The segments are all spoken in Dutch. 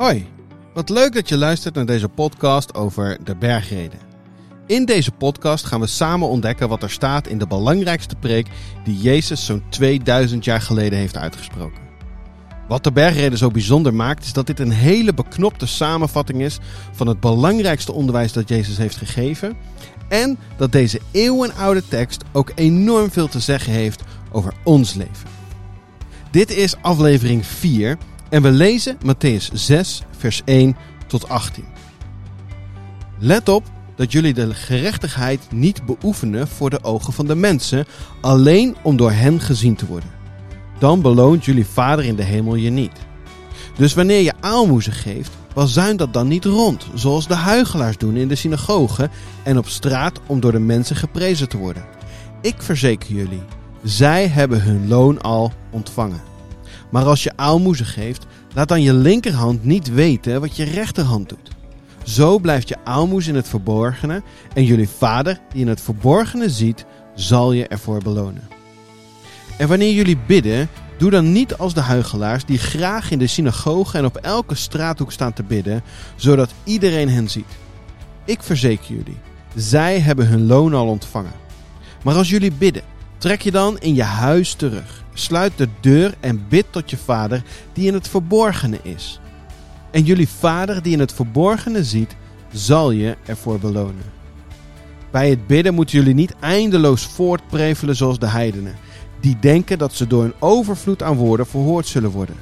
Hoi, wat leuk dat je luistert naar deze podcast over de bergreden. In deze podcast gaan we samen ontdekken wat er staat in de belangrijkste preek die Jezus zo'n 2000 jaar geleden heeft uitgesproken. Wat de bergreden zo bijzonder maakt, is dat dit een hele beknopte samenvatting is van het belangrijkste onderwijs dat Jezus heeft gegeven. En dat deze eeuwenoude tekst ook enorm veel te zeggen heeft over ons leven. Dit is aflevering 4 en we lezen Matthäus 6, vers 1 tot 18. Let op dat jullie de gerechtigheid niet beoefenen voor de ogen van de mensen, alleen om door hen gezien te worden. Dan beloont jullie Vader in de hemel je niet. Dus wanneer je aalmoezen geeft, bazuin dat dan niet rond, zoals de huigelaars doen in de synagogen en op straat om door de mensen geprezen te worden. Ik verzeker jullie, zij hebben hun loon al ontvangen. Maar als je aalmoezen geeft, laat dan je linkerhand niet weten wat je rechterhand doet. Zo blijft je aalmoes in het verborgene en jullie vader die in het verborgene ziet, zal je ervoor belonen. En wanneer jullie bidden, doe dan niet als de huigelaars die graag in de synagoge en op elke straathoek staan te bidden, zodat iedereen hen ziet. Ik verzeker jullie, zij hebben hun loon al ontvangen. Maar als jullie bidden, trek je dan in je huis terug. Sluit de deur en bid tot je vader die in het verborgene is. En jullie vader die in het verborgene ziet, zal je ervoor belonen. Bij het bidden moeten jullie niet eindeloos voortprevelen zoals de heidenen, die denken dat ze door een overvloed aan woorden verhoord zullen worden.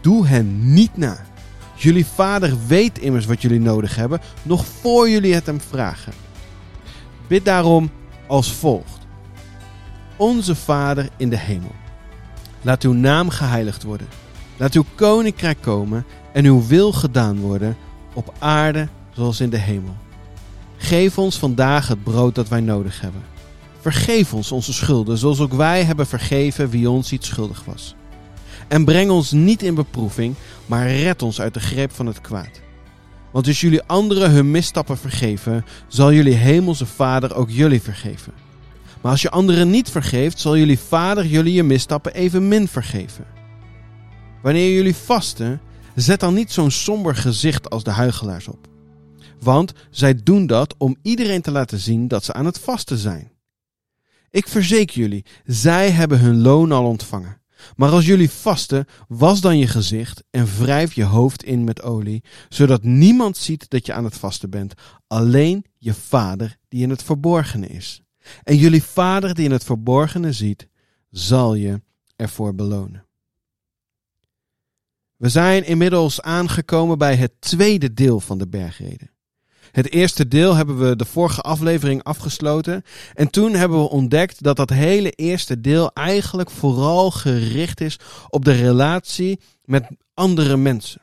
Doe hen niet na. Jullie vader weet immers wat jullie nodig hebben, nog voor jullie het hem vragen. Bid daarom als volgt. Onze Vader in de hemel. Laat uw naam geheiligd worden. Laat uw koninkrijk komen en uw wil gedaan worden op aarde zoals in de hemel. Geef ons vandaag het brood dat wij nodig hebben. Vergeef ons onze schulden, zoals ook wij hebben vergeven wie ons iets schuldig was. En breng ons niet in beproeving, maar red ons uit de greep van het kwaad. Want als jullie anderen hun misstappen vergeven, zal jullie hemelse Vader ook jullie vergeven. Maar als je anderen niet vergeeft, zal jullie Vader jullie je misstappen evenmin vergeven. Wanneer jullie vasten, zet dan niet zo'n somber gezicht als de huigelaars op. Want zij doen dat om iedereen te laten zien dat ze aan het vasten zijn. Ik verzeker jullie, zij hebben hun loon al ontvangen. Maar als jullie vasten, was dan je gezicht en wrijf je hoofd in met olie, zodat niemand ziet dat je aan het vasten bent, alleen je Vader die in het verborgene is. En jullie Vader die in het verborgene ziet, zal je ervoor belonen. We zijn inmiddels aangekomen bij het tweede deel van de bergreden. Het eerste deel hebben we de vorige aflevering afgesloten. En toen hebben we ontdekt dat dat hele eerste deel eigenlijk vooral gericht is op de relatie met andere mensen.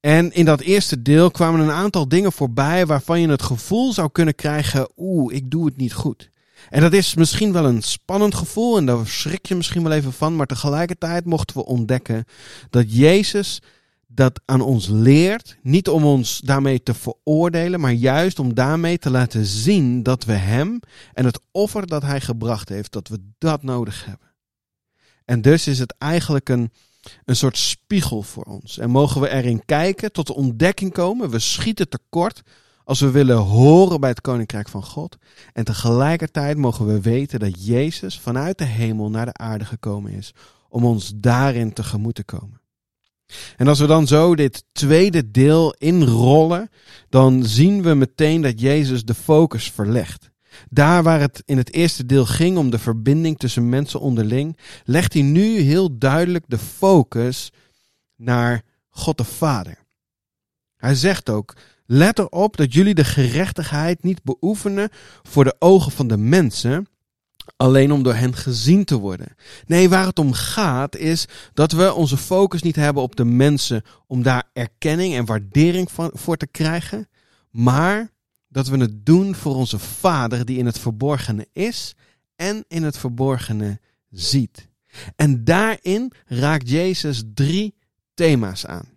En in dat eerste deel kwamen een aantal dingen voorbij waarvan je het gevoel zou kunnen krijgen: oeh, ik doe het niet goed. En dat is misschien wel een spannend gevoel en daar schrik je misschien wel even van, maar tegelijkertijd mochten we ontdekken dat Jezus dat aan ons leert, niet om ons daarmee te veroordelen, maar juist om daarmee te laten zien dat we Hem en het offer dat Hij gebracht heeft, dat we dat nodig hebben. En dus is het eigenlijk een, een soort spiegel voor ons. En mogen we erin kijken, tot de ontdekking komen, we schieten tekort als we willen horen bij het Koninkrijk van God. En tegelijkertijd mogen we weten dat Jezus vanuit de hemel naar de aarde gekomen is om ons daarin tegemoet te komen. En als we dan zo dit tweede deel inrollen, dan zien we meteen dat Jezus de focus verlegt. Daar waar het in het eerste deel ging om de verbinding tussen mensen onderling, legt hij nu heel duidelijk de focus naar God de Vader. Hij zegt ook: Let erop dat jullie de gerechtigheid niet beoefenen voor de ogen van de mensen, alleen om door hen gezien te worden. Nee, waar het om gaat is dat we onze focus niet hebben op de mensen om daar erkenning en waardering voor te krijgen, maar dat we het doen voor onze Vader die in het verborgene is en in het verborgene ziet. En daarin raakt Jezus drie thema's aan.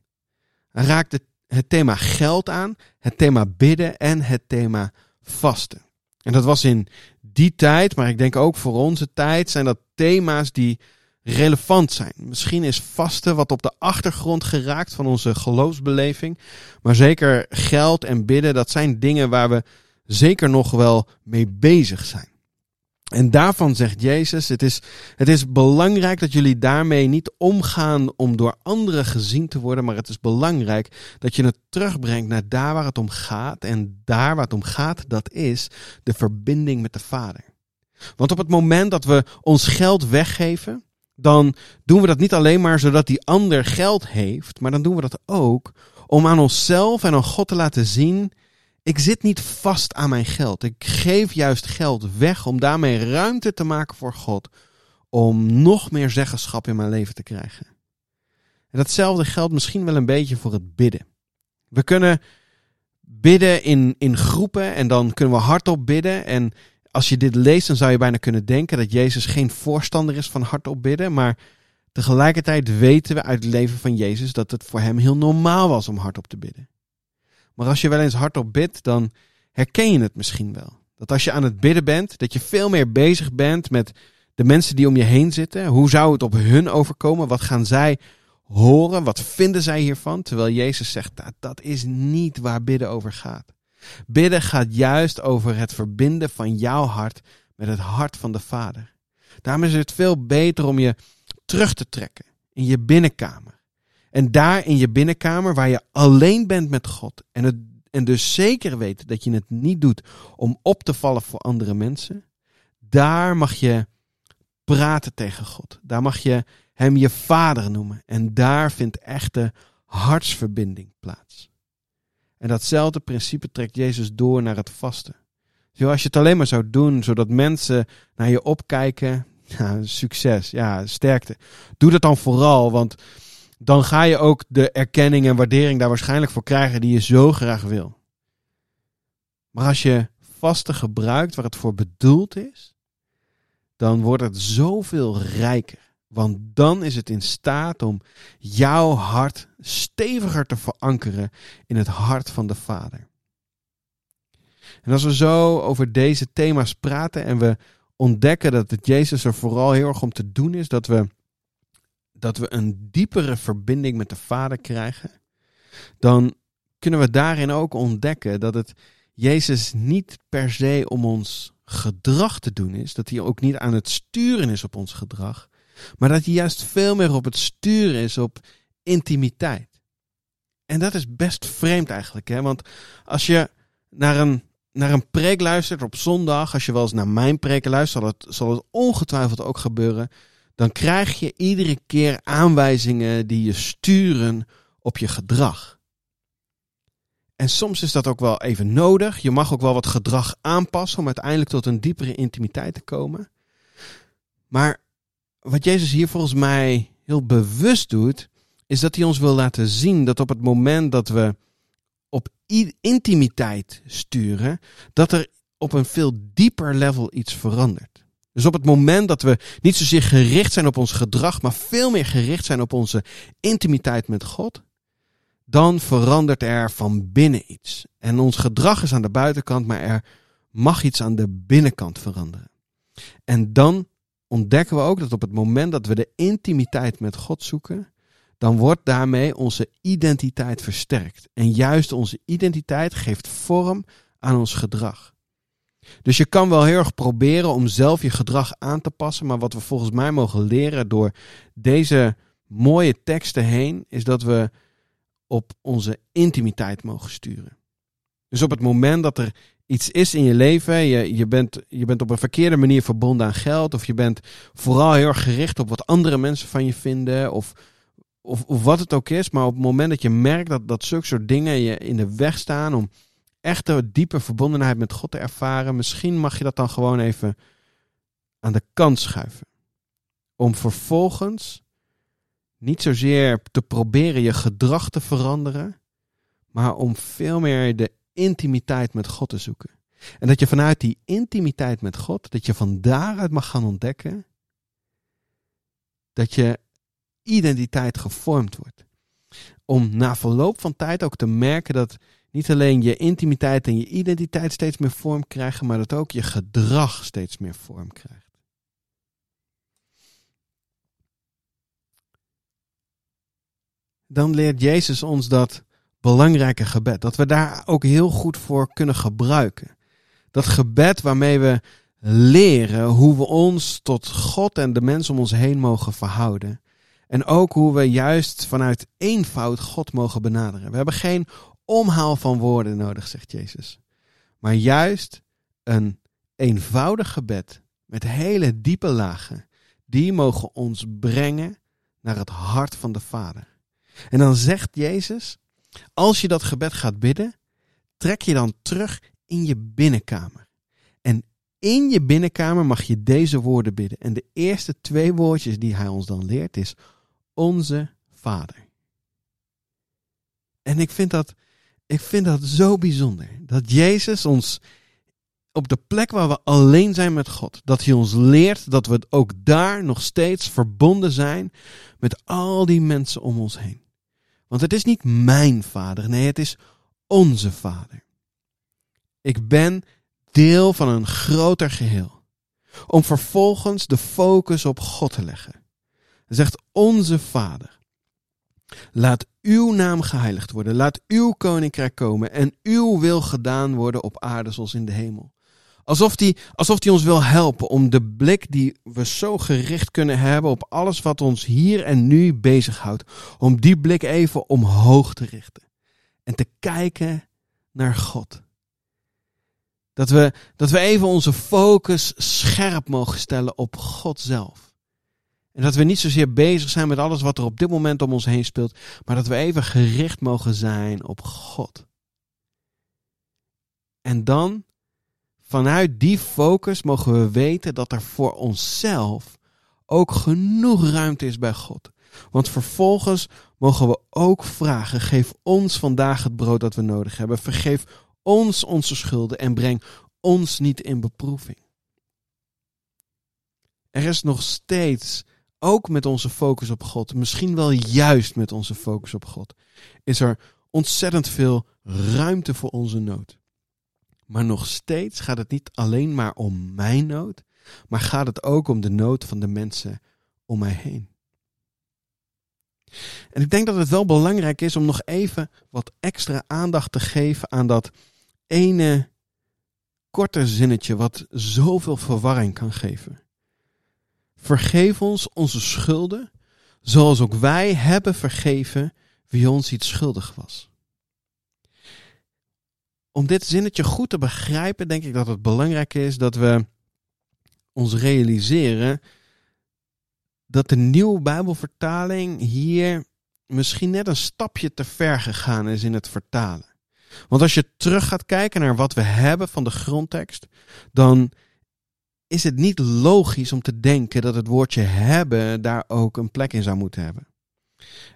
Hij raakt het thema geld aan, het thema bidden en het thema vasten. En dat was in die tijd, maar ik denk ook voor onze tijd, zijn dat thema's die relevant zijn. Misschien is vasten wat op de achtergrond geraakt van onze geloofsbeleving. Maar zeker geld en bidden, dat zijn dingen waar we zeker nog wel mee bezig zijn. En daarvan zegt Jezus: het is, het is belangrijk dat jullie daarmee niet omgaan om door anderen gezien te worden, maar het is belangrijk dat je het terugbrengt naar daar waar het om gaat. En daar waar het om gaat, dat is de verbinding met de Vader. Want op het moment dat we ons geld weggeven, dan doen we dat niet alleen maar zodat die ander geld heeft, maar dan doen we dat ook om aan onszelf en aan God te laten zien ik zit niet vast aan mijn geld. Ik geef juist geld weg om daarmee ruimte te maken voor God. Om nog meer zeggenschap in mijn leven te krijgen. En datzelfde geldt misschien wel een beetje voor het bidden. We kunnen bidden in, in groepen en dan kunnen we hardop bidden. En als je dit leest, dan zou je bijna kunnen denken dat Jezus geen voorstander is van hardop bidden. Maar tegelijkertijd weten we uit het leven van Jezus dat het voor hem heel normaal was om hardop te bidden. Maar als je wel eens hardop bidt, dan herken je het misschien wel. Dat als je aan het bidden bent, dat je veel meer bezig bent met de mensen die om je heen zitten. Hoe zou het op hun overkomen? Wat gaan zij horen? Wat vinden zij hiervan? Terwijl Jezus zegt, dat, dat is niet waar bidden over gaat. Bidden gaat juist over het verbinden van jouw hart met het hart van de Vader. Daarom is het veel beter om je terug te trekken in je binnenkamer. En daar in je binnenkamer, waar je alleen bent met God. En, het, en dus zeker weet dat je het niet doet om op te vallen voor andere mensen. Daar mag je praten tegen God. Daar mag je hem je vader noemen. En daar vindt echte hartsverbinding plaats. En datzelfde principe trekt Jezus door naar het vasten. als je het alleen maar zou doen zodat mensen naar je opkijken, ja, succes, ja, sterkte. Doe dat dan vooral, want dan ga je ook de erkenning en waardering daar waarschijnlijk voor krijgen die je zo graag wil. Maar als je vasten gebruikt waar het voor bedoeld is, dan wordt het zoveel rijker. Want dan is het in staat om jouw hart steviger te verankeren in het hart van de Vader. En als we zo over deze thema's praten en we ontdekken dat het Jezus er vooral heel erg om te doen is dat we dat we een diepere verbinding met de Vader krijgen, dan kunnen we daarin ook ontdekken dat het Jezus niet per se om ons gedrag te doen is, dat hij ook niet aan het sturen is op ons gedrag, maar dat hij juist veel meer op het sturen is op intimiteit. En dat is best vreemd eigenlijk, hè? want als je naar een, naar een preek luistert op zondag, als je wel eens naar mijn preek luistert, zal het, zal het ongetwijfeld ook gebeuren dan krijg je iedere keer aanwijzingen die je sturen op je gedrag. En soms is dat ook wel even nodig. Je mag ook wel wat gedrag aanpassen om uiteindelijk tot een diepere intimiteit te komen. Maar wat Jezus hier volgens mij heel bewust doet, is dat hij ons wil laten zien dat op het moment dat we op intimiteit sturen, dat er op een veel dieper level iets verandert. Dus op het moment dat we niet zozeer gericht zijn op ons gedrag, maar veel meer gericht zijn op onze intimiteit met God, dan verandert er van binnen iets. En ons gedrag is aan de buitenkant, maar er mag iets aan de binnenkant veranderen. En dan ontdekken we ook dat op het moment dat we de intimiteit met God zoeken, dan wordt daarmee onze identiteit versterkt. En juist onze identiteit geeft vorm aan ons gedrag. Dus je kan wel heel erg proberen om zelf je gedrag aan te passen. Maar wat we volgens mij mogen leren door deze mooie teksten heen, is dat we op onze intimiteit mogen sturen. Dus op het moment dat er iets is in je leven, je, je, bent, je bent op een verkeerde manier verbonden aan geld, of je bent vooral heel erg gericht op wat andere mensen van je vinden, of, of, of wat het ook is, maar op het moment dat je merkt dat, dat zulke soort dingen je in de weg staan om echte diepe verbondenheid met God te ervaren, misschien mag je dat dan gewoon even aan de kant schuiven. Om vervolgens niet zozeer te proberen je gedrag te veranderen, maar om veel meer de intimiteit met God te zoeken. En dat je vanuit die intimiteit met God, dat je van daaruit mag gaan ontdekken dat je identiteit gevormd wordt. Om na verloop van tijd ook te merken dat niet alleen je intimiteit en je identiteit steeds meer vorm krijgen, maar dat ook je gedrag steeds meer vorm krijgt. Dan leert Jezus ons dat belangrijke gebed. Dat we daar ook heel goed voor kunnen gebruiken. Dat gebed waarmee we leren hoe we ons tot God en de mensen om ons heen mogen verhouden. En ook hoe we juist vanuit eenvoud God mogen benaderen. We hebben geen omhaal van woorden nodig, zegt Jezus. Maar juist een eenvoudig gebed met hele diepe lagen. Die mogen ons brengen naar het hart van de Vader. En dan zegt Jezus, als je dat gebed gaat bidden, trek je dan terug in je binnenkamer. En in je binnenkamer mag je deze woorden bidden. En de eerste twee woordjes die hij ons dan leert is onze Vader. En ik vind dat, ik vind dat zo bijzonder. Dat Jezus ons op de plek waar we alleen zijn met God, dat hij ons leert dat we ook daar nog steeds verbonden zijn met al die mensen om ons heen. Want het is niet mijn vader, nee, het is onze vader. Ik ben deel van een groter geheel. Om vervolgens de focus op God te leggen. Zegt onze Vader. Laat uw naam geheiligd worden. Laat uw koninkrijk komen en uw wil gedaan worden op aarde zoals in de hemel. Alsof hij alsof die ons wil helpen om de blik die we zo gericht kunnen hebben op alles wat ons hier en nu bezighoudt, om die blik even omhoog te richten. En te kijken naar God. Dat we, dat we even onze focus scherp mogen stellen op God zelf. En dat we niet zozeer bezig zijn met alles wat er op dit moment om ons heen speelt, maar dat we even gericht mogen zijn op God. En dan, vanuit die focus, mogen we weten dat er voor onszelf ook genoeg ruimte is bij God. Want vervolgens mogen we ook vragen: geef ons vandaag het brood dat we nodig hebben. Vergeef ons onze schulden en breng ons niet in beproeving. Er is nog steeds, ook met onze focus op God, misschien wel juist met onze focus op God, is er ontzettend veel ruimte voor onze nood. Maar nog steeds gaat het niet alleen maar om mijn nood, maar gaat het ook om de nood van de mensen om mij heen. En ik denk dat het wel belangrijk is om nog even wat extra aandacht te geven aan dat ene korte zinnetje wat zoveel verwarring kan geven. Vergeef ons onze schulden, zoals ook wij hebben vergeven wie ons iets schuldig was. Om dit zinnetje goed te begrijpen, denk ik dat het belangrijk is dat we ons realiseren dat de nieuwe Bijbelvertaling hier misschien net een stapje te ver gegaan is in het vertalen. Want als je terug gaat kijken naar wat we hebben van de grondtekst, dan is het niet logisch om te denken dat het woordje hebben daar ook een plek in zou moeten hebben.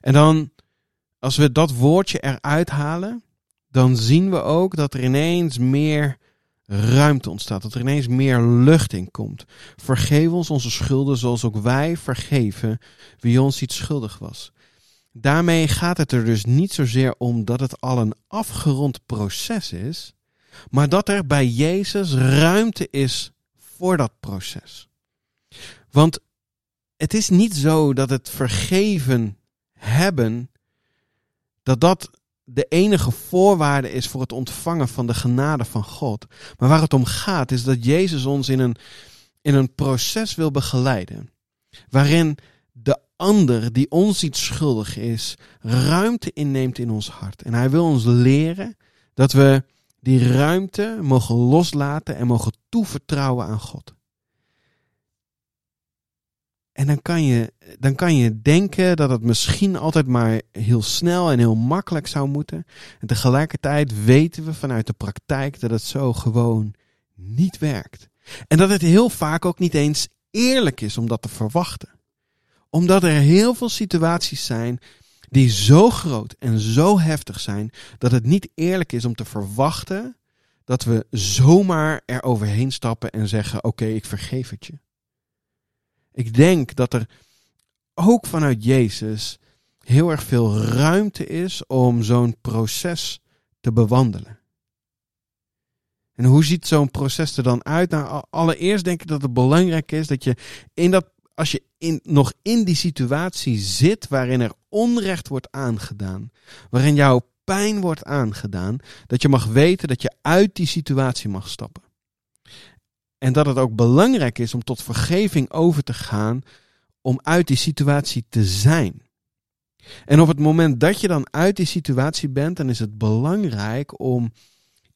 En dan, als we dat woordje eruit halen, dan zien we ook dat er ineens meer ruimte ontstaat, dat er ineens meer lucht in komt. Vergeef ons onze schulden zoals ook wij vergeven wie ons iets schuldig was. Daarmee gaat het er dus niet zozeer om dat het al een afgerond proces is, maar dat er bij Jezus ruimte is voor dat proces. Want het is niet zo dat het vergeven hebben, dat dat de enige voorwaarde is voor het ontvangen van de genade van God. Maar waar het om gaat is dat Jezus ons in een, in een proces wil begeleiden. Waarin de ander die ons iets schuldig is, ruimte inneemt in ons hart. En hij wil ons leren dat we die ruimte mogen loslaten en mogen toevertrouwen aan God. En dan kan, je, dan kan je denken dat het misschien altijd maar heel snel en heel makkelijk zou moeten. En tegelijkertijd weten we vanuit de praktijk dat het zo gewoon niet werkt. En dat het heel vaak ook niet eens eerlijk is om dat te verwachten omdat er heel veel situaties zijn die zo groot en zo heftig zijn dat het niet eerlijk is om te verwachten dat we zomaar er overheen stappen en zeggen: Oké, ik vergeef het je. Ik denk dat er ook vanuit Jezus heel erg veel ruimte is om zo'n proces te bewandelen. En hoe ziet zo'n proces er dan uit? Nou, allereerst denk ik dat het belangrijk is dat je in dat als je in, nog in die situatie zit waarin er onrecht wordt aangedaan, waarin jouw pijn wordt aangedaan, dat je mag weten dat je uit die situatie mag stappen. En dat het ook belangrijk is om tot vergeving over te gaan, om uit die situatie te zijn. En op het moment dat je dan uit die situatie bent, dan is het belangrijk om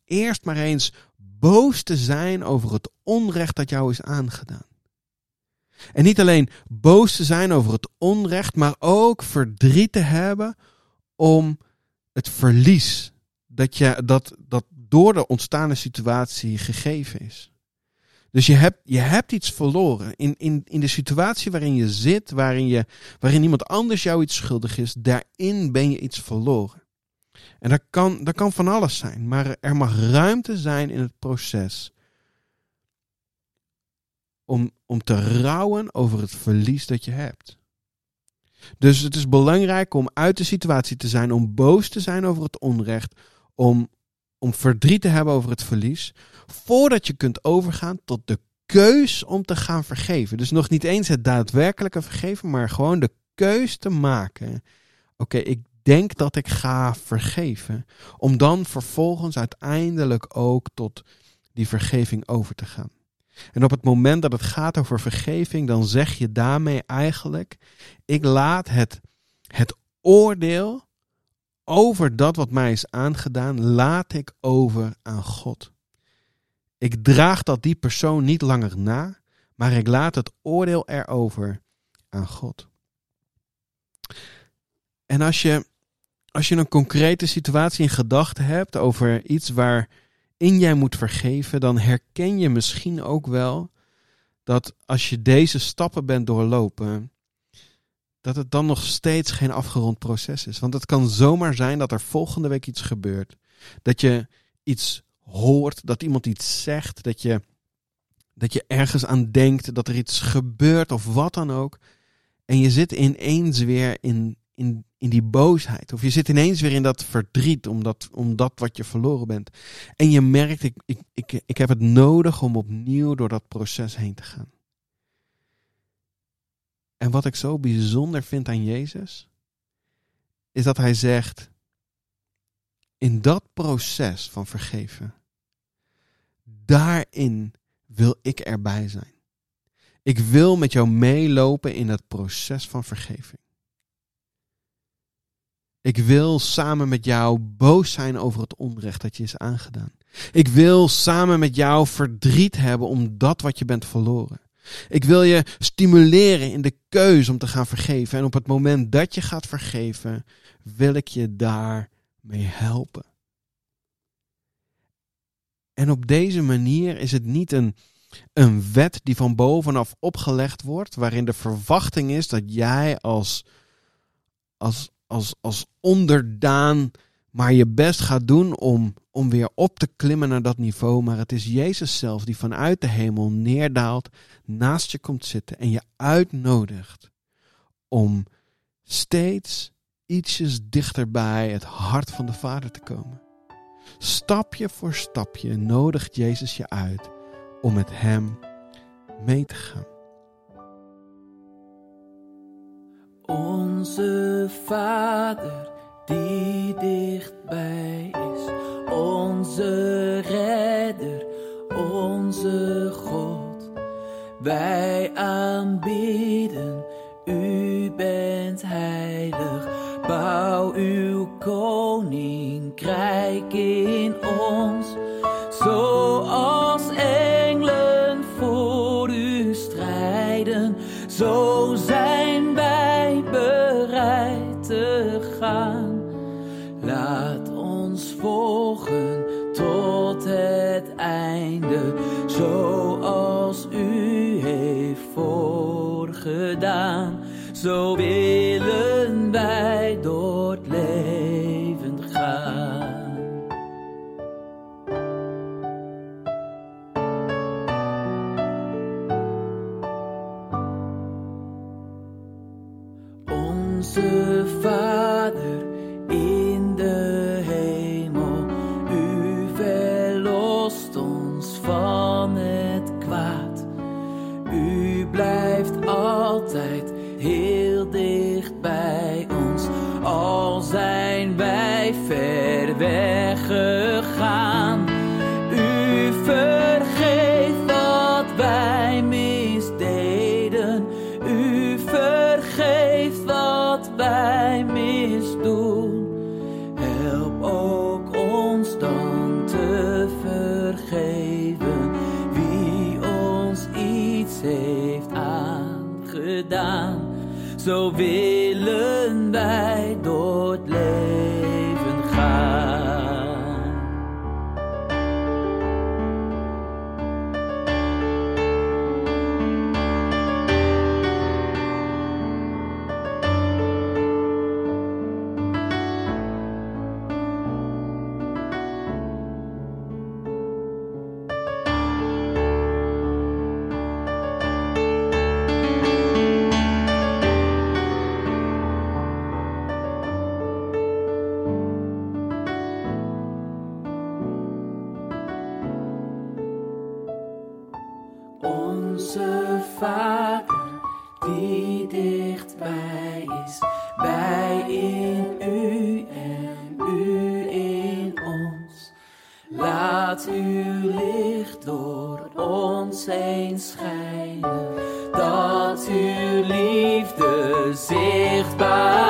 eerst maar eens boos te zijn over het onrecht dat jou is aangedaan. En niet alleen boos te zijn over het onrecht, maar ook verdriet te hebben om het verlies dat, je, dat, dat door de ontstaande situatie gegeven is. Dus je hebt, je hebt iets verloren. In, in, in de situatie waarin je zit, waarin, je, waarin iemand anders jou iets schuldig is, daarin ben je iets verloren. En dat kan, dat kan van alles zijn, maar er mag ruimte zijn in het proces om, om te rouwen over het verlies dat je hebt. Dus het is belangrijk om uit de situatie te zijn, om boos te zijn over het onrecht, om, om verdriet te hebben over het verlies, voordat je kunt overgaan tot de keus om te gaan vergeven. Dus nog niet eens het daadwerkelijke vergeven, maar gewoon de keus te maken. Oké, ik denk dat ik ga vergeven. Om dan vervolgens uiteindelijk ook tot die vergeving over te gaan. En op het moment dat het gaat over vergeving, dan zeg je daarmee eigenlijk: ik laat het, het oordeel over dat wat mij is aangedaan, laat ik over aan God. Ik draag dat die persoon niet langer na, maar ik laat het oordeel erover aan God. En als je, als je een concrete situatie in gedachten hebt over iets waar in jij moet vergeven, dan herken je misschien ook wel dat als je deze stappen bent doorlopen, dat het dan nog steeds geen afgerond proces is. Want het kan zomaar zijn dat er volgende week iets gebeurt. Dat je iets hoort, dat iemand iets zegt, dat je, dat je ergens aan denkt, dat er iets gebeurt of wat dan ook. En je zit ineens weer in, in, in die boosheid. Of je zit ineens weer in dat verdriet omdat, omdat wat je verloren bent. En je merkt, ik, ik, ik, ik heb het nodig om opnieuw door dat proces heen te gaan. En wat ik zo bijzonder vind aan Jezus, is dat hij zegt, in dat proces van vergeven, daarin wil ik erbij zijn. Ik wil met jou meelopen in het proces van vergeving. Ik wil samen met jou boos zijn over het onrecht dat je is aangedaan. Ik wil samen met jou verdriet hebben om dat wat je bent verloren. Ik wil je stimuleren in de keuze om te gaan vergeven. En op het moment dat je gaat vergeven, wil ik je daarmee helpen. En op deze manier is het niet een, een wet die van bovenaf opgelegd wordt, waarin de verwachting is dat jij als, als, als, als onderdaan maar je best gaat doen om, om weer op te klimmen naar dat niveau. Maar het is Jezus zelf die vanuit de hemel neerdaalt, naast je komt zitten en je uitnodigt om steeds ietsjes dichterbij het hart van de Vader te komen. Stapje voor stapje nodigt Jezus je uit om met Hem mee te gaan. Onze Vader die dichtbij is, onze Redder, onze God. Wij aanbieden, U bent heilig, bouw uw koninkrijk Zo willen wij door het leven gaan. Onze Vader gedaan. Zo willen wij door het leven. Onze Vader die dichtbij is, wij in u en u in ons. Laat uw licht door ons heen schijnen, dat uw liefde zichtbaar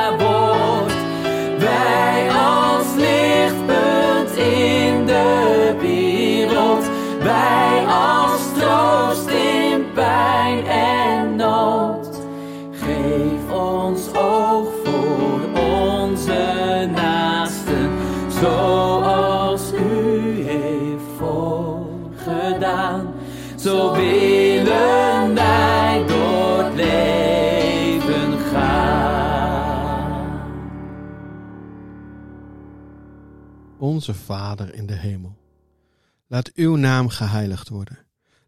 voorgedaan. Zo willen wij door het leven gaan. Onze Vader in de hemel. Laat uw naam geheiligd worden.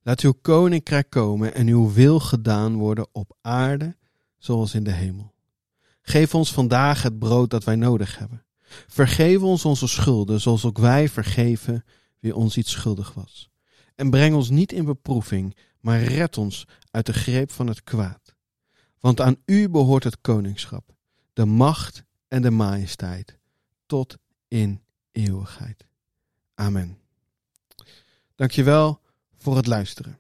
Laat uw koninkrijk komen en uw wil gedaan worden op aarde zoals in de hemel. Geef ons vandaag het brood dat wij nodig hebben. Vergeef ons onze schulden zoals ook wij vergeven wie ons iets schuldig was. En breng ons niet in beproeving, maar red ons uit de greep van het kwaad. Want aan u behoort het koningschap, de macht en de majesteit, tot in eeuwigheid. Amen. Dankjewel voor het luisteren.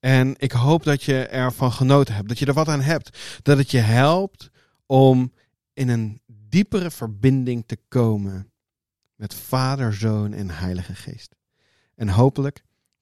En ik hoop dat je ervan genoten hebt, dat je er wat aan hebt, dat het je helpt om in een diepere verbinding te komen met Vader, Zoon en Heilige Geest. En hopelijk